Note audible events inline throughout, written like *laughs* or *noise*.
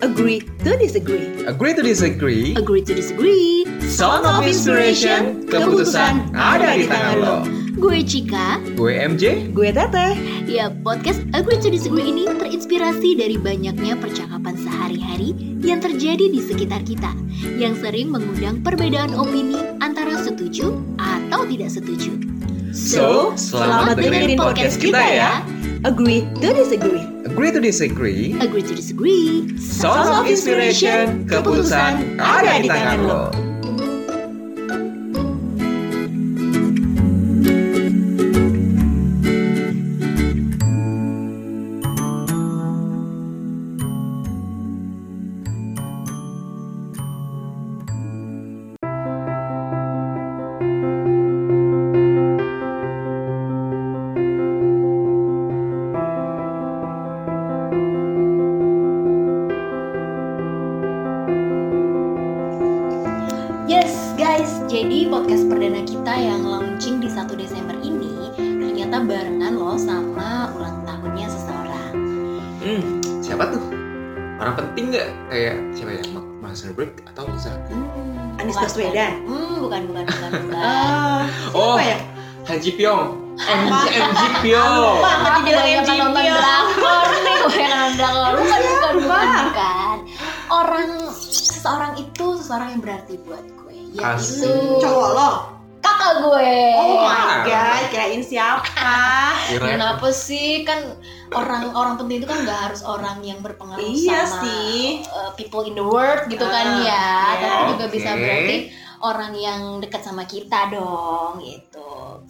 Agree to disagree. Agree to disagree. Agree to disagree. Song of Inspiration, keputusan ada di tangan lo. Gue Cika. Gue MJ. Gue Tete. Ya, podcast Agree to Disagree ini terinspirasi dari banyaknya percakapan sehari-hari yang terjadi di sekitar kita, yang sering mengundang perbedaan opini antara setuju atau tidak setuju. So, selamat dengerin podcast kita ya. Agree to disagree. Agree to disagree. Agree to disagree. Song of Inspiration, keputusan ada di tangan lo. Mas Break atau bisa? Hmm, Anies bukan, Baswedan? bukan. Hmm, bukan, bukan, bukan, *laughs* bukan. Ah, Oh, siapa ya? Han Ji Pyong. Ah, Pyong. lupa. Aku dibilang kebanyakan MJ nonton drakor nih, gue yang nonton drakor. Bukan, bukan, bukan, bukan. Orang, seseorang itu seseorang yang berarti buat gue. Yaitu. Cowok lo? Kakak gue. Oh my god, kirain siapa? *laughs* Kira- Kenapa sih kan orang-orang penting itu kan nggak harus orang yang berpengaruh Iya sama sih. uh, people in the world gitu kan Ah, ya, iya. tapi juga Oke. bisa berarti orang yang dekat sama kita dong gitu.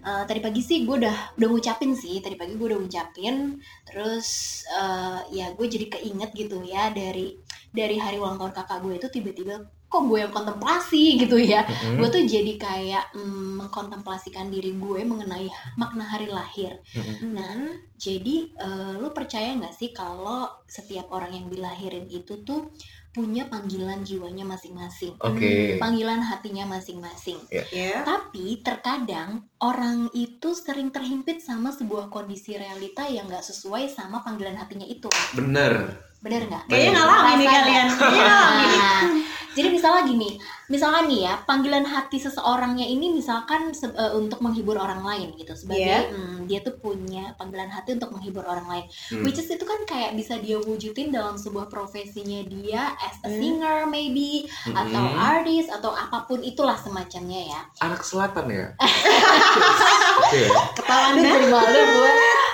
Uh, tadi pagi sih gue udah udah ngucapin sih tadi pagi gue udah ngucapin terus uh, ya gue jadi keinget gitu ya dari dari hari ulang tahun kakak gue itu tiba-tiba kok gue yang kontemplasi gitu ya Mm-mm. gue tuh jadi kayak mm, mengkontemplasikan diri gue mengenai makna hari lahir. Mm-mm. Nah, jadi eh, lu percaya nggak sih kalau setiap orang yang dilahirin itu tuh punya panggilan jiwanya masing-masing, Oke. panggilan hatinya masing-masing. Ya. Tapi terkadang orang itu sering terhimpit sama sebuah kondisi realita yang nggak sesuai sama panggilan hatinya itu. Bener. Bener nggak? Kayaknya ngalamin nih kalian. Kayaknya ngalamin. Nah, *laughs* *laughs* jadi misalnya gini, misalkan nih ya, panggilan hati seseorangnya ini misalkan se- eh, untuk menghibur orang lain gitu, sebagai Iya. hmm, dia tuh punya panggilan hati untuk menghibur orang lain. Hmm. Which is itu kan kayak bisa dia wujudin dalam sebuah profesinya dia as a Hmm. singer maybe atau Mm-mm. artis atau apa pun itulah semacamnya ya. Anak selatan ya. *laughs* Oke. Ketahuan jadi malu gue.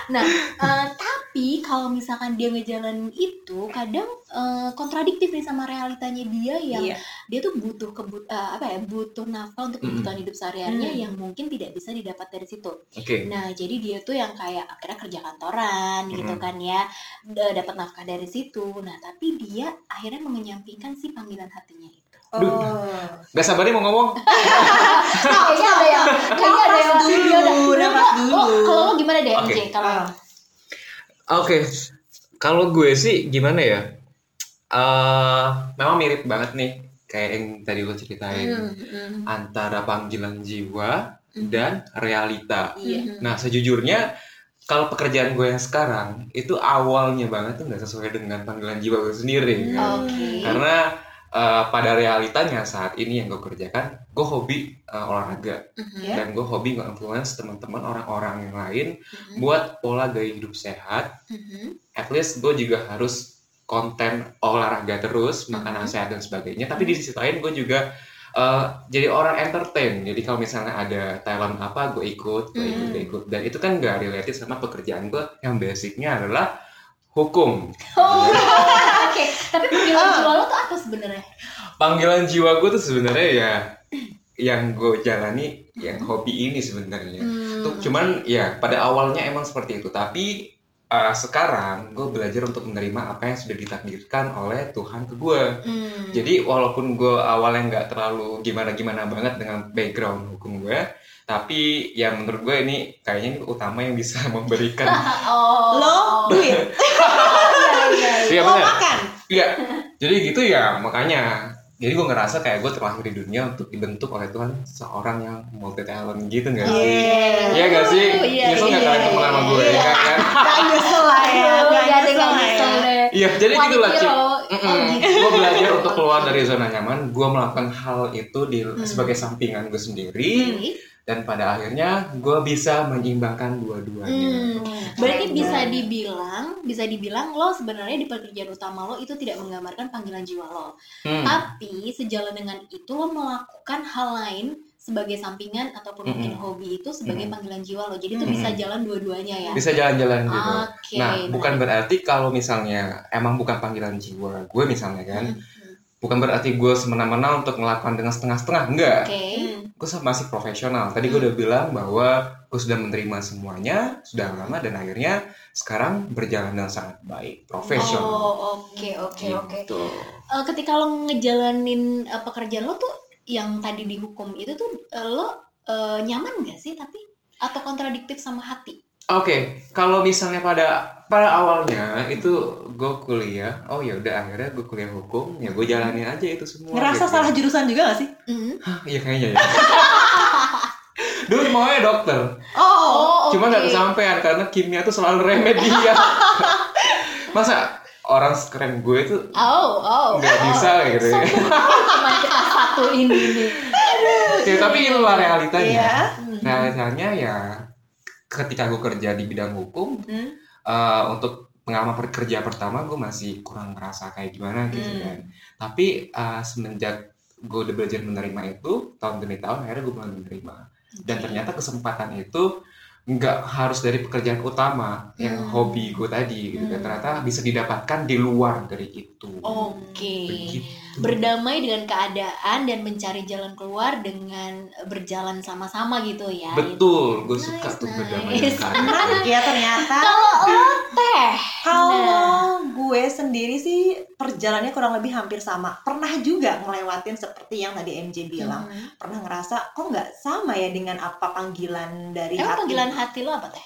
Nah, eh, tapi kalau misalkan dia ngejalanin itu, kadang eh, kontradiktif nih sama realitanya dia yang Iya. dia tuh butuh kebut eh, apa ya butuh nafkah untuk kebutuhan hidup sehari-harinya Mm. yang mungkin tidak bisa didapat dari situ. Oke. Nah, jadi dia tuh yang kayak akhirnya kerja kantoran gitu Mm-mm. kan ya, dapat nafkah dari situ. Nah, tapi dia akhirnya menyampingkan si panggilan hatinya itu. Oh. Gak sabar nih mau ngomong. *laughs* kayaknya ada yang kayaknya ada yang dulu, udah. dulu. Kalau lo gimana deh, Oke. MJ? Kalau Ah. Oke, kalau gue sih gimana ya? Eh, memang mirip banget nih kayak yang tadi lo ceritain Hmm, hmm, antara panggilan jiwa Hmm. dan realita. Iya. hmm. Nah, sejujurnya kalau pekerjaan gue yang sekarang itu awalnya banget tuh nggak sesuai dengan panggilan jiwa gue sendiri. Kan. Karena eh, pada realitanya saat ini yang gue kerjakan, gue hobi eh, olahraga Mhm, Ya. dan gue hobi nge-influence teman-teman orang-orang yang lain mhm, buat pola gaya hidup sehat mhm. at least gue juga harus konten olahraga terus, makanan Mhm. sehat dan sebagainya. Tapi di sisi lain gue juga uh, jadi orang entertain. Jadi kalau misalnya ada talent apa, gue ikut, gue ikut, Mhm. gue ikut. Dan itu kan gak related sama pekerjaan gue yang basicnya adalah hukum. Oh. Tapi panggilan Ah. jiwa lo tuh apa sebenarnya? Panggilan jiwa gue tuh sebenarnya ya yang gue jalani yang hobi ini sebenarnya. Hmm. Tuh, cuman ya pada awalnya emang seperti itu. Tapi uh, sekarang gue belajar untuk menerima apa yang sudah ditakdirkan oleh Tuhan ke gue. Hmm. Jadi walaupun gue awalnya nggak terlalu gimana-gimana banget dengan background hukum gue, tapi ya menurut gue ini kayaknya ini utama yang bisa *laughs* memberikan. *laughs* oh. Lo duit, *laughs* Iya, iya, iya. Lo benar. makan. Iya. Jadi gitu ya makanya jadi gue ngerasa kayak gue terlahir di dunia untuk dibentuk oleh Tuhan seorang yang multi talent gitu nggak sih? Iya. Iya gak sih? Oh, iya, Nyesel nggak iya, kalian temen sama gue? iya. ya kan? *laughs* Gak nyesel lah ya, gak gak nyesel gak ya. Iya, jadi One gitu lah Ci. hero. Oh, gitu. gue belajar untuk keluar dari zona nyaman, gue melakukan hal itu di Hmm. sebagai sampingan gue sendiri. Dan pada akhirnya gue bisa menyeimbangkan dua-duanya. Hmm. Berarti bisa dibilang, bisa dibilang lo sebenarnya di pekerjaan utama lo itu tidak menggambarkan panggilan jiwa lo. Hmm. Tapi sejalan dengan itu lo melakukan hal lain sebagai sampingan ataupun mungkin Mm-mm. hobi itu sebagai Mm-mm. panggilan jiwa lo. Jadi itu Mm-mm. bisa jalan dua-duanya ya. Bisa jalan-jalan gitu. Oke. Nah, bukan menarik. berarti kalau misalnya emang bukan panggilan jiwa gue misalnya kan, Hmm, hmm. Bukan berarti gue semena-mena untuk melakukan dengan setengah-setengah, enggak. Oke. Hmm. Gue masih profesional. Tadi gue udah bilang bahwa gue sudah menerima semuanya, sudah lama dan akhirnya sekarang berjalan dengan sangat baik, profesional. Oh, oke oke oke. Gitu. Eh, ketika lo ngejalanin eh, pekerjaan lo tuh yang tadi dihukum itu tuh eh, lo eh, nyaman gak sih tapi atau kontradiktif sama hati? Oke, kalau misalnya pada pada awalnya itu gue kuliah, oh ya udah akhirnya gue kuliah hukum, ya gue jalanin aja itu semua. Ngerasa gitu. salah jurusan juga gak sih? Hah, Iya kayaknya ya. *laughs* Dulu maunya dokter, Oh, cuma nggak oke. kesampaian karena kimia tuh selalu remedia. *laughs* Masa orang sekeren gue itu Oh, oh. nggak bisa kayak gitu ya. Cuma kita satu ini nih. ya tapi itulah realitanya. Iya. Hmm. Realitanya ya ketika gue kerja di bidang hukum, Hmm. eh, untuk pengalaman kerja pertama gue masih kurang ngerasa kayak gimana gitu Hmm. kan. Tapi eh, semenjak gue udah belajar menerima itu tahun demi tahun akhirnya gue mulai menerima. Dan ternyata kesempatan itu nggak harus dari pekerjaan utama yang Hmm. hobi gue tadi gitu kan. Hmm. Ternyata bisa didapatkan di luar dari itu. Oke. Begitu. Berdamai dengan keadaan dan mencari jalan keluar dengan berjalan sama-sama gitu ya. Betul, gue suka Nice, tuh berdamai dengan *laughs* keadaan. Menarik ya ternyata. Kalau lo teh, Kalau gue sendiri sih perjalanannya kurang lebih hampir sama. Pernah juga ngelewatin seperti yang tadi MJ bilang. Hmm. Pernah ngerasa kok nggak sama ya dengan apa panggilan dari emang hati. panggilan hati lo apa teh?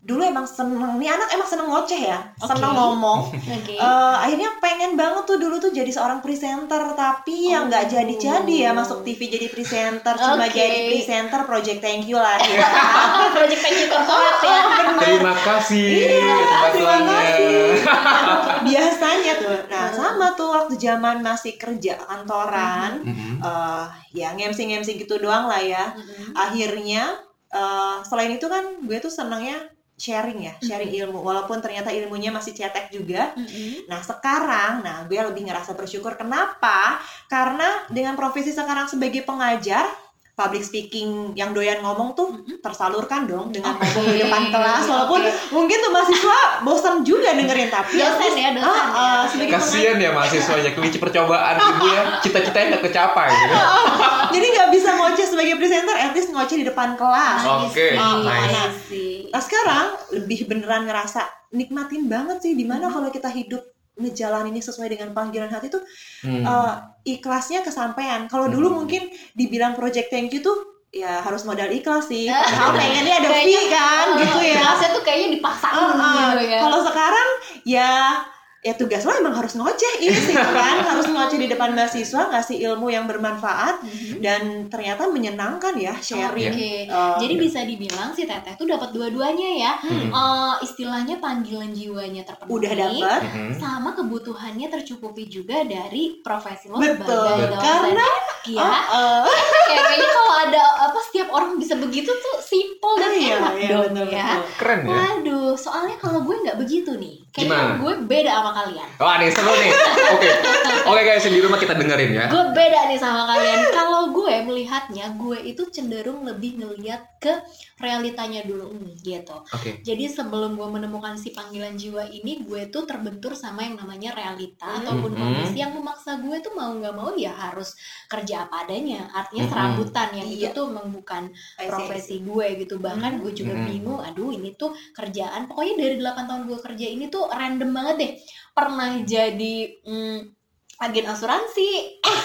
Dulu emang seneng, nih anak emang seneng ngoceh ya, seneng Oke. ngomong. *laughs* Oke. Eh, akhirnya pengen banget tuh dulu tuh jadi seorang presenter tapi yang nggak Oh. jadi-jadi ya masuk TV jadi presenter cuma Oke. jadi presenter project thank you lah ya. *laughs* Project Thank You Corporate ya. Terima kasih Iya, terima kasih. *laughs* Biasanya tuh, nah Hmm. sama tuh waktu zaman masih kerja kantoran, Mm-mm. eh ya ngemsi-ngemsi gitu doang lah ya. Mm-mm. Akhirnya eh, selain itu kan gue tuh senangnya sharing ya, sharing ilmu. Walaupun ternyata ilmunya masih cetek juga, Mm-mm. Nah sekarang, nah gue lebih ngerasa bersyukur. Kenapa? Karena dengan profesi sekarang sebagai pengajar, public speaking yang doyan ngomong tuh tersalurkan dong dengan Oke. ngomong di depan kelas. Walaupun mungkin tuh mahasiswa bosan juga dengerin tapi Dosen ya, dosen Ah, ah, ya. sebagai Kasian ya mahasiswanya kelinci percobaan ibu ya cita-citanya nggak kecapai gitu. pengajar, jadi nggak bisa ngoceh sebagai presenter, at least ngoceh di depan kelas. Oke, Nice, nice. nice sih. Nah sekarang lebih beneran ngerasa nikmatin banget sih di mana kalau kita hidup ngejalanin ini sesuai dengan panggilan hati tuh Hmm. eh, ikhlasnya kesampaian. Kalau dulu Hmm. mungkin dibilang project thank you tuh ya harus modal ikhlas sih. Ah. Padahal pengennya ada fee kan, gitu ya. Kelasnya tuh kayaknya dipaksain Ah, ah. gitu ya. Kalau sekarang ya ya tugas lo emang harus ngoceh ini sih *laughs* kan harus ngoceh di depan mahasiswa ngasih ilmu yang bermanfaat Mhm. dan ternyata menyenangkan ya sharing. Oke. Eh, Jadi bisa dibilang si Teteh tuh dapat dua-duanya ya. Hmm. Eh, istilahnya panggilan jiwanya terpenuhi. udah dapet Mm-mm. sama kebutuhannya tercukupi juga dari profesi lo Betul. sebagai dosen. Karena ya. Oh, eh. *laughs* Kayak kayaknya kalau ada apa setiap orang bisa begitu tuh simple dan Iya, enak iya, dong betul, ya. betul. Keren ya. Waduh, soalnya kalau gue nggak begitu nih. Kayaknya Gimana? gue beda sama kalian. Wah nih seru nih. Oke, oke guys yang di rumah kita dengerin ya. Gue beda nih sama kalian. Kalau gue melihatnya, gue itu cenderung lebih ngeliat ke realitanya dulu nih, gitu. Oke. Jadi sebelum gue menemukan si panggilan jiwa ini, gue tuh terbentur sama yang namanya realita Hmm. ataupun Mhm. kondisi yang memaksa gue tuh mau nggak mau ya harus kerja apa adanya. Artinya Mhm. serabutan yang itu Iya. tuh memang bukan profesi gue gitu. Bahkan Mhm. gue juga Mhm. bingung, aduh ini tuh kerjaan. Pokoknya dari 8 tahun gue kerja ini tuh random banget deh. Pernah jadi mm, agen asuransi,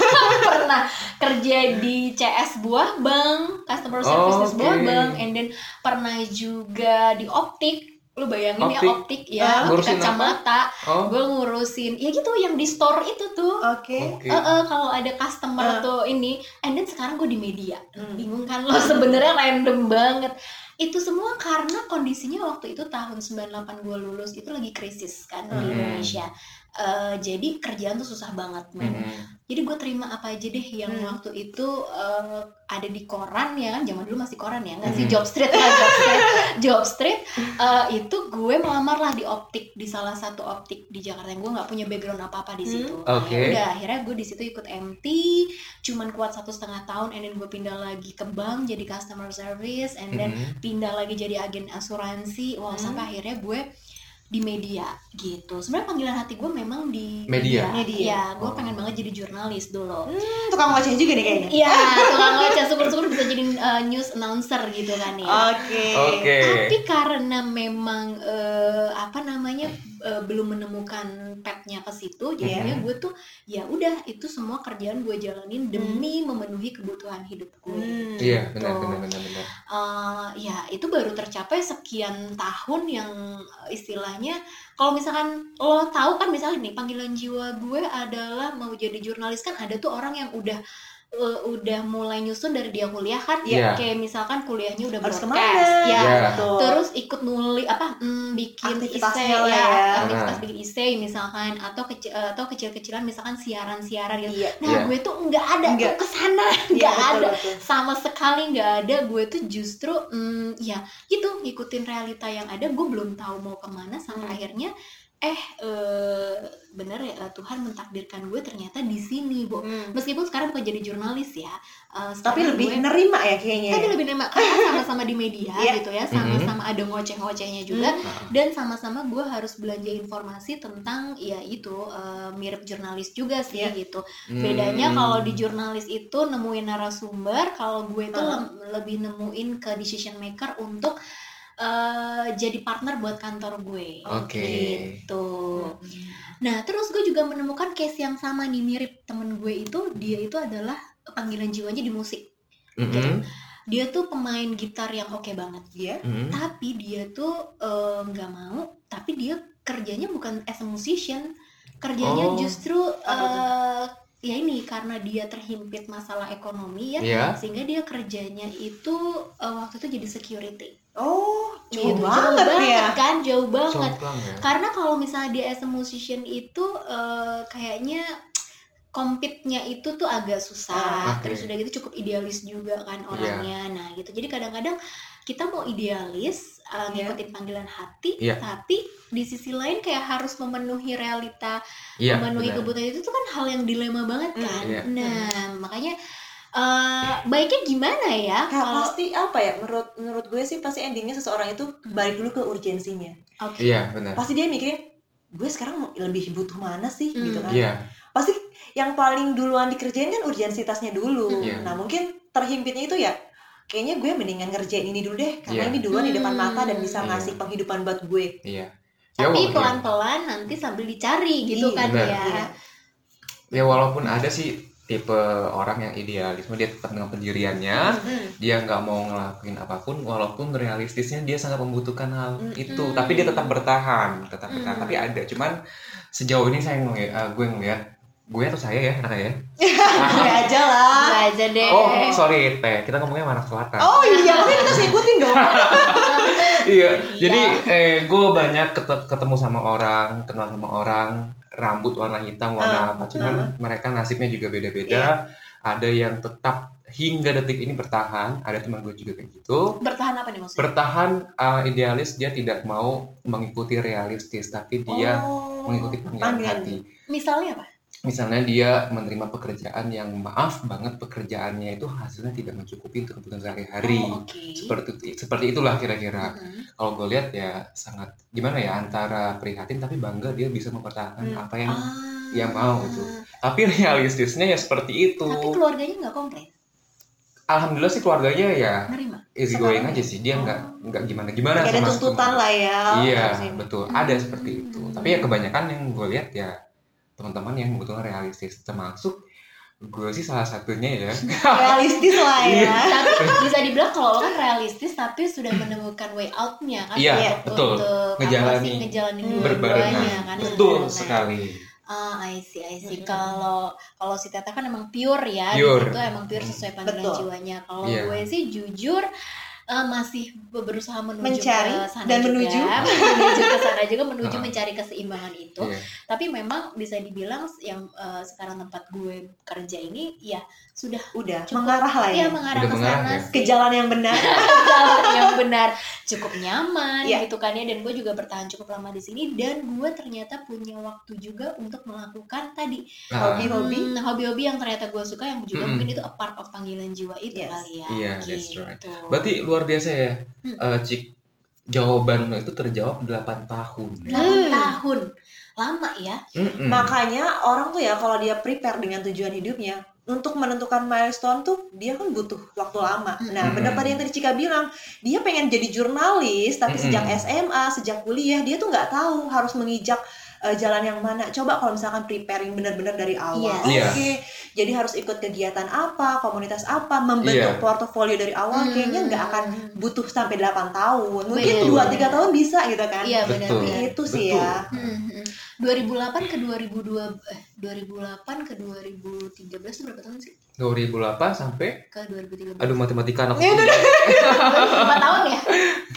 *laughs* pernah kerja di CS buah bank, customer service Oh, sebuah oke. bank, and then pernah juga di optik lu bayangin ya Optik. ya Ah, optik ngurusin apa? kacamata Oh, gue ngurusin ya gitu yang di store itu tuh Oke. oke. Eh, eh, kalau ada customer Ah. tuh ini, and then sekarang gue di media, Hmm. bingung kan lo *laughs* sebenarnya random banget. Itu semua karena kondisinya waktu itu tahun 98 gue lulus itu lagi krisis kan di Hmm. Indonesia. Eh, jadi kerjaan tuh susah banget men. Mm-mm. Jadi gue terima apa aja deh yang Hmm. waktu itu eh, ada di koran ya kan, zaman dulu masih koran ya, nggak sih Hmm. Job Street lah Job Street, Job Street. eh, itu gue melamar lah di optik di salah satu optik di Jakarta yang gue nggak punya background apa apa di Hmm. situ. Oke. Ya udah akhirnya gue di situ ikut MT, cuman kuat satu setengah tahun, and then gue pindah lagi ke bank jadi customer service, and then Mm-mm. pindah lagi jadi agen asuransi. Wow Hmm. sampai akhirnya gue di media gitu. Sebenarnya panggilan hati gue memang di Media? Media. Ya, gue Oh. pengen banget jadi jurnalis dulu. Hmm, tukang ngoceh juga nih kayaknya. Iya, *laughs* tukang ngoceh syukur-syukur bisa jadi uh, news announcer gitu kan ya. Oke. Oke. Tapi karena memang eh, apa namanya eh, belum menemukan petnya ke situ, jadinya Mhm. gue tuh ya udah itu semua kerjaan gue jalanin demi memenuhi kebutuhan hidup gue. Hmm. Iya, benar Gitu. benar benar benar. Eh, ya itu baru tercapai sekian tahun yang eh, istilahnya kalau misalkan lo tahu kan misalnya nih panggilan jiwa gue adalah mau jadi jurnalis kan ada tuh orang yang udah eh, udah mulai nyusun dari dia kuliah kan Iya. kayak misalkan kuliahnya udah Harus broadcast ke mana? ya Iya. Betul. terus ikut nulis apa mm, bikin lah ya, ya. aktivitas Nah. bikin essay misalkan atau kecil atau kecil-kecilan misalkan siaran-siaran gitu Iya. nah Iya. gue tuh nggak ada Nggak. tuh ke sana Iya, *laughs* nggak betul, ada betul. sama sekali nggak ada gue tuh justru mm, ya gitu ngikutin realita yang ada gue belum tahu mau ke mana sampai Hmm. akhirnya eh eh, bener ya eh, Tuhan mentakdirkan gue ternyata di sini bu Hmm. meskipun sekarang bukan jadi jurnalis ya eh, Tapi lebih gue- nerima ya kayaknya. tapi ya? lebih nerima karena *laughs* sama-sama di media Iya. gitu ya sama-sama ada ngoceh-ngocehnya juga Hmm. dan sama-sama gue harus belanja informasi tentang ya itu eh, mirip jurnalis juga sih Iya. gitu bedanya Hmm. kalau di jurnalis itu nemuin narasumber kalau gue itu lem- lebih nemuin ke decision maker untuk eh, jadi partner buat kantor gue Oke. gitu Hmm. nah terus gue juga menemukan case yang sama nih mirip temen gue itu dia itu adalah panggilan jiwanya di musik Mm-mm. dia tuh pemain gitar yang oke banget Iya. Mm-mm. tapi dia tuh eh, nggak mau tapi dia kerjanya bukan as a musician kerjanya Oh. justru eh, ya ini karena dia terhimpit masalah ekonomi ya Iya. sehingga dia kerjanya itu eh, waktu itu jadi security Oh, jauh Gitu, banget ya. kan jauh banget Jomplang ya. karena kalau misalnya dia as a musician itu eh, kayaknya compete-nya itu tuh agak susah. Ah, oke. Terus udah gitu cukup idealis juga kan orangnya. Nah, gitu. Jadi kadang-kadang kita mau idealis uh, Iya. ngikutin panggilan hati, Iya. tapi di sisi lain kayak harus memenuhi realita, Iya. memenuhi benar. kebutuhan itu tuh kan hal yang dilema banget Mm, kan. iya. Nah, makanya uh, baiknya gimana ya kalau pasti apa ya? Menurut menurut gue sih pasti endingnya seseorang itu balik dulu ke urgensinya. Oke. Iya, benar. Pasti dia mikirin, gue sekarang lebih butuh mana sih, Hmm. gitu kan? Iya. Pasti yang paling duluan dikerjain kan urgensitasnya dulu. Iya. Nah mungkin terhimpitnya itu ya, kayaknya gue mendingan ngerjain ini dulu deh, karena Iya. ini duluan di depan mata dan bisa Iya. ngasih penghidupan buat gue. Iya. Ya, Tapi pelan-pelan nanti sambil dicari gitu Iya, kan benar. ya. Iya. ya walaupun ada sih tipe orang yang idealisme dia tetap dengan pendiriannya Hmm. dia nggak mau ngelakuin apa pun walaupun realistisnya dia sangat membutuhkan hal Mm-mm. itu tapi dia tetap bertahan tetap bertahan Mm. tapi ada cuman sejauh ini saya ngeliat eh, gue ngeliat gue atau saya ya karena ya Gue aja lah. Aja deh. oh sorry teh kita ngomongnya sama anak selatan Oh iya, makanya kita ngikutin dong. *laughs* iya jadi eh, gue banyak ket- ketemu sama orang kenal sama orang rambut warna hitam warna Ah, apa cuman mereka nasibnya juga beda-beda ada yang tetap hingga detik ini bertahan ada teman gue juga kayak gitu Bertahan apa nih maksudnya? bertahan uh, idealis dia tidak mau mengikuti realistis tapi dia Oh, mengikuti panggilan. hati Misalnya apa? Misalnya dia menerima pekerjaan yang maaf banget pekerjaannya itu hasilnya tidak mencukupi untuk kebutuhan sehari-hari Oh, oke. seperti seperti itulah kira-kira Mhm. kalau gue lihat ya sangat gimana ya antara prihatin tapi bangga dia bisa mempertahankan Hmm. apa yang Ah. yang mau itu. tapi realistisnya ya seperti itu Tapi keluarganya nggak komplain, alhamdulillah sih keluarganya ya nerima. easy going aja sih dia Oh. nggak nggak gimana gimana Gak ada tuntutan lah ya. iya betul Hmm. ada seperti itu tapi ya kebanyakan yang gue lihat ya teman-teman yang kebetulan realistis termasuk gue sih salah satunya ya realistis lah ya tapi bisa dibilang kalau lo kan realistis tapi sudah menemukan way outnya kan Iya, untuk, betul. untuk Ngejalani. ngejalanin Hmm, berbarengan kan betul sebenarnya. sekali Ah, I see, I see. Mm-mm. Kalau kalau si Teta kan emang pure ya, Pure. itu emang pure sesuai panggilan Betul. jiwanya. Kalau Iya. gue sih jujur eh, masih berusaha menuju Mencari ke sana dan juga, menuju. *laughs* menuju ke sana juga menuju Ah. mencari keseimbangan itu. Iya. Tapi memang bisa dibilang yang eh, sekarang tempat gue kerja ini ya sudah udah Cukup. mengarah lah ya ya mengarah Udah ke mengarah sana ya? ke jalan yang benar *laughs* jalan yang benar cukup nyaman Iya. gitu kan ya dan gue juga bertahan cukup lama di sini dan gue ternyata punya waktu juga untuk melakukan tadi Nah, Hobi-hobi. Hmm, hobi-hobi yang ternyata gue suka yang juga Mm-mm. mungkin itu a part of panggilan jiwa itu Yes. kali ya Iya, that's right. gitu. berarti luar biasa ya Hmm. eh, Cik jawaban itu terjawab 8 tahun Delapan Hmm. tahun lama ya Mm-mm. makanya orang tuh ya kalau dia prepare dengan tujuan hidupnya untuk menentukan milestone tuh dia kan butuh waktu lama. Nah, Mm-mm. benar tadi yang tadi Cika bilang, dia pengen jadi jurnalis, tapi Mm-mm. sejak SMA, sejak kuliah dia tuh nggak tahu harus mengijak uh, jalan yang mana. Coba kalau misalkan preparing benar-benar dari awal, Yes. oke. Iya. Jadi harus ikut kegiatan apa, komunitas apa, membentuk Iya. portofolio dari awal, Hmm. kayaknya nggak akan butuh sampai 8 tahun. Mungkin Betul. 2-3 tahun bisa gitu kan. iya benar Betul. benar Itu sih Betul. ya. Hmm, hmm. 2008 ke 2002 eh 2008 ke 2013 itu berapa tahun sih? 2008 sampai Ke 2013. aduh matematika anak Ya udah, udah. 5 tahun ya?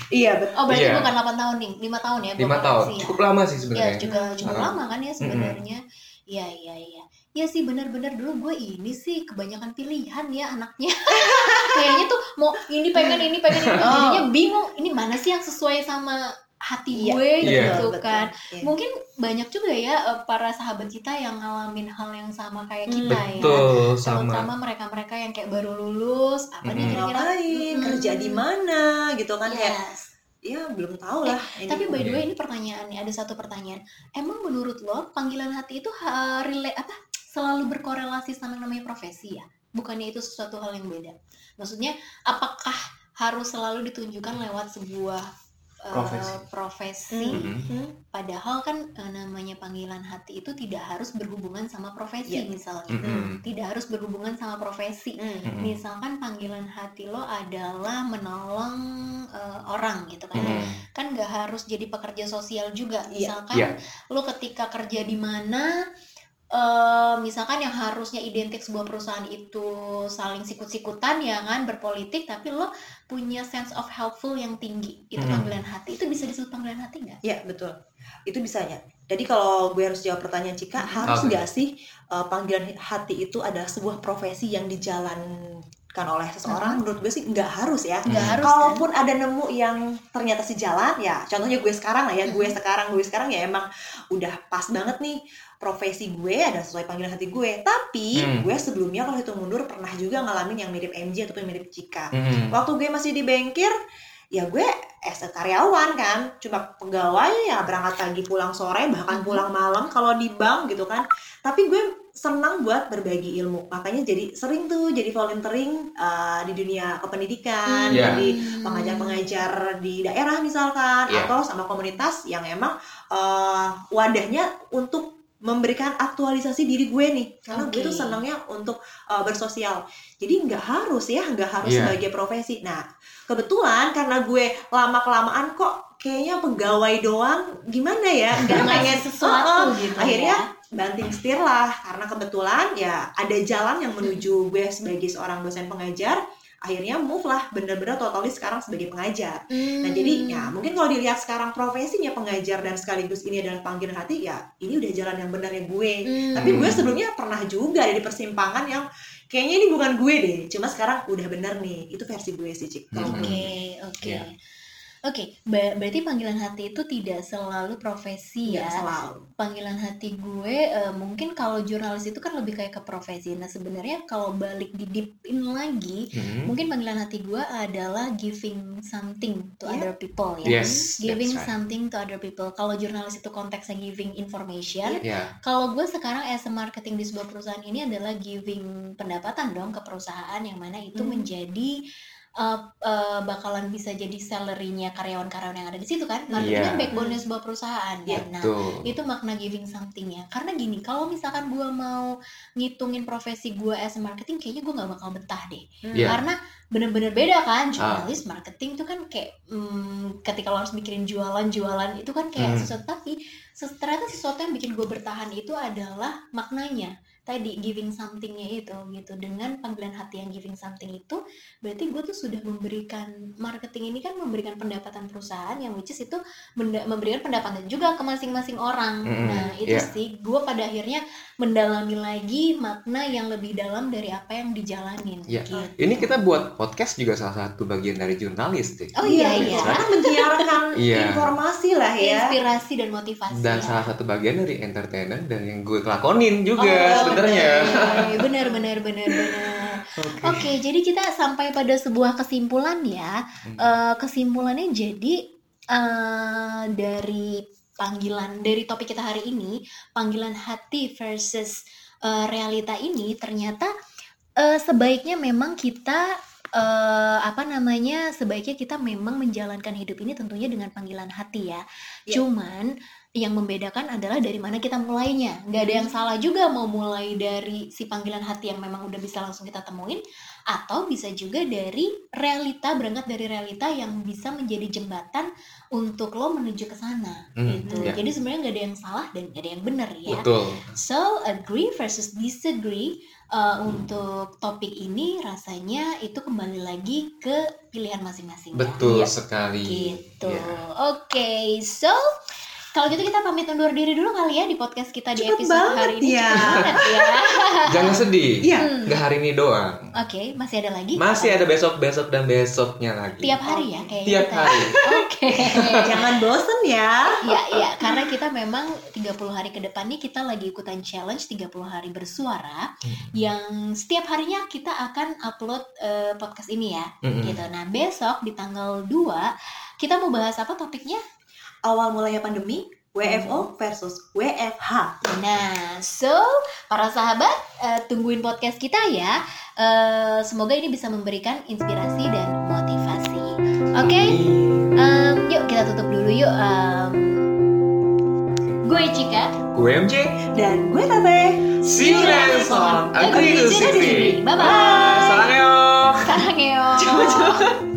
Iya, betul. Oh, berarti Iya. bukan 8 tahun nih, 5 tahun ya? gua 5 tahun koreksi ya. cukup lama sih Ya, sebenarnya juga cukup lama kan ya sebenarnya. Iya, iya, iya. Ya sih benar-benar dulu gue ini sih kebanyakan pilihan ya anaknya. *laughs* Kayaknya tuh mau ini pengen ini pengen ini Oh. jadinya bingung ini mana sih yang sesuai sama hati Iya, gue Iya. gitu betul, kan. betul. Iya. Mungkin banyak juga ya eh, para sahabat kita yang ngalamin hal yang sama kayak Hmm. kita ya. betul sama Terutama mereka-mereka yang kayak baru lulus, apa nih Mm-mm. kira-kira? Mm-mm. kerja di mana gitu kan kayak Yes. ya belum tahu lah. ini. Tapi by the Iya. way ini pertanyaan nih, ada satu pertanyaan. Emang menurut lo panggilan hati itu ha, rela- apa selalu berkorelasi sama namanya profesi ya? Bukannya itu sesuatu hal yang beda? Maksudnya apakah harus selalu ditunjukkan lewat sebuah Profesi. profesi? Hmm. Mhm. Hmm. Padahal kan eh, namanya panggilan hati itu tidak harus berhubungan sama profesi Iya. misalnya. Mm-mm. Tidak harus berhubungan sama profesi. Hmm. Mm-mm. Misalkan panggilan hati lo adalah menolong eh, orang gitu kan Mm-mm. kan nggak harus jadi pekerja sosial juga Iya. misalkan Iya. lo ketika kerja di mana eh, misalkan yang harusnya identik sebuah perusahaan itu saling sikut-sikutan ya kan berpolitik tapi lo punya sense of helpful yang tinggi itu Hmm. panggilan hati itu bisa disebut panggilan hati nggak Ya betul, itu bisa ya. Jadi kalau gue harus jawab pertanyaan Cika, Hmm. harus nggak sih uh, panggilan hati itu adalah sebuah profesi yang dijalankan oleh seseorang? Menurut gue sih nggak harus ya. nggak Hmm. harus kan? Kalaupun ada nemu yang ternyata sejalan, ya contohnya gue sekarang lah ya, gue Hmm. sekarang, gue sekarang ya emang udah pas banget nih profesi gue ada sesuai panggilan hati gue. Tapi Hmm. gue sebelumnya kalau hitung mundur pernah juga ngalamin yang mirip MJ ataupun mirip Cika. Mm-mm. Waktu gue masih di bengkir, ya gue as a karyawan kan, cuma pegawai ya berangkat pagi pulang sore bahkan Mhm. pulang malam kalau di bank gitu kan. Tapi gue senang buat berbagi ilmu, makanya jadi sering tuh jadi volunteering uh, di dunia kependidikan, Hmm. jadi Hmm. pengajar-pengajar di daerah misalkan, Iya. atau sama komunitas yang emang uh, wadahnya untuk memberikan aktualisasi diri gue nih karena gue Oke. tuh senangnya untuk uh, bersosial jadi nggak harus ya nggak harus Iya. sebagai profesi nah kebetulan karena gue lama kelamaan kok kayaknya pegawai doang gimana ya *laughs* nggak pengen sesuatu Uh-uh. gitu akhirnya ya. banting setir lah karena kebetulan ya ada jalan yang menuju gue sebagai seorang dosen pengajar akhirnya move lah bener-bener totally sekarang sebagai pengajar Nah jadi Hmm. ya mungkin kalau dilihat sekarang profesinya pengajar dan sekaligus ini adalah panggilan hati ya ini udah jalan yang benarnya gue. Hmm. Tapi gue sebelumnya pernah juga ada di persimpangan yang kayaknya ini bukan gue deh. Cuma sekarang udah bener nih. Itu versi gue sih Cik. Hmm. Oke, oke. Iya. Oke, ba- berarti panggilan hati itu tidak selalu profesi ya. selalu. Panggilan hati gue eh, mungkin kalau jurnalis itu kan lebih kayak ke profesi. Nah, sebenarnya kalau balik di deep in lagi, Mm-mm. mungkin panggilan hati gue adalah giving something to Yeah. other people ya. Yes, Giving right. something to other people. Kalau jurnalis itu konteksnya giving information, Ya, kalau gue sekarang as a marketing di sebuah perusahaan ini adalah giving pendapatan dong ke perusahaan yang mana itu Hmm. menjadi uh, uh, bakalan bisa jadi salary-nya karyawan-karyawan yang ada di situ kan marketing Iya. kan backbone-nya sebuah perusahaan kan? nah itu makna giving something-nya karena gini kalau misalkan gue mau ngitungin profesi gue as a marketing kayaknya gue nggak bakal betah deh Iya. karena bener-bener beda kan Ah. jurnalis marketing itu kan kayak hmm, ketika lo harus mikirin jualan-jualan itu kan kayak Hmm. sesuatu tapi ternyata sesuatu yang bikin gue bertahan itu adalah maknanya tadi giving somethingnya itu gitu. Dengan panggilan hati yang giving something itu berarti gue tuh sudah memberikan marketing ini kan memberikan pendapatan perusahaan yang which is itu memberikan pendapatan juga ke masing-masing orang. Mm-mm, nah itu iya. sih gue pada akhirnya mendalami lagi makna yang lebih dalam dari apa yang dijalanin Iya. gitu. Ini kita buat podcast juga salah satu bagian dari jurnalis deh. Oh iya iya. Karena menyiarkan *laughs* Iya. informasi lah ya. Inspirasi dan motivasi. Dan ya. salah satu bagian dari entertainer dan yang gue lakonin juga Oh, sebenarnya. oke. Benar benar benar benar. Oke, jadi kita sampai pada sebuah kesimpulan ya. Hmm. Eh, kesimpulannya jadi eh, dari panggilan dari topik kita hari ini, panggilan hati versus eh, realita ini ternyata eh, sebaiknya memang kita eh, apa namanya? Sebaiknya kita memang menjalankan hidup ini tentunya dengan panggilan hati ya. Ya. Cuman yang membedakan adalah dari mana kita mulainya. Nggak ada yang salah juga mau mulai dari si panggilan hati yang memang udah bisa langsung kita temuin, atau bisa juga dari realita berangkat dari realita yang bisa menjadi jembatan untuk lo menuju ke sana. Hmm, gitu. ya. Jadi sebenarnya nggak ada yang salah dan nggak ada yang benar ya. Betul. So agree versus disagree uh, untuk topik ini rasanya itu kembali lagi ke pilihan masing-masing. ya. Betul Iya. sekali. Gitu. Ya. Oke, so kalau gitu kita pamit undur diri dulu kali ya di podcast kita di Cepet episode banget hari ini. ya. Cepet banget ya. *laughs* Jangan sedih. Iya. Hmm. Nggak hari ini doang. Oke, masih ada lagi? Masih ada besok, besok dan besoknya lagi. tiap hari ya kayak Tiap kita. hari. Oke. *laughs* Jangan bosen ya. Ya, ya, karena kita memang 30 hari ke depan nih kita lagi ikutan challenge 30 hari bersuara Hmm. yang setiap harinya kita akan upload eh, podcast ini ya. Mm-mm. Gitu. Nah, besok di tanggal 2 kita mau bahas apa topiknya? Awal mulanya pandemi, WFO versus WFH. Nah, so para sahabat eh, tungguin podcast kita ya. Eh, semoga ini bisa memberikan inspirasi dan motivasi. Oke, em, yuk kita tutup dulu yuk. Em, gue Cika. Gue MJ. Dan gue Tete. See you next to Agree to Disagree. Disagree. Bye-bye. Salam *laughs*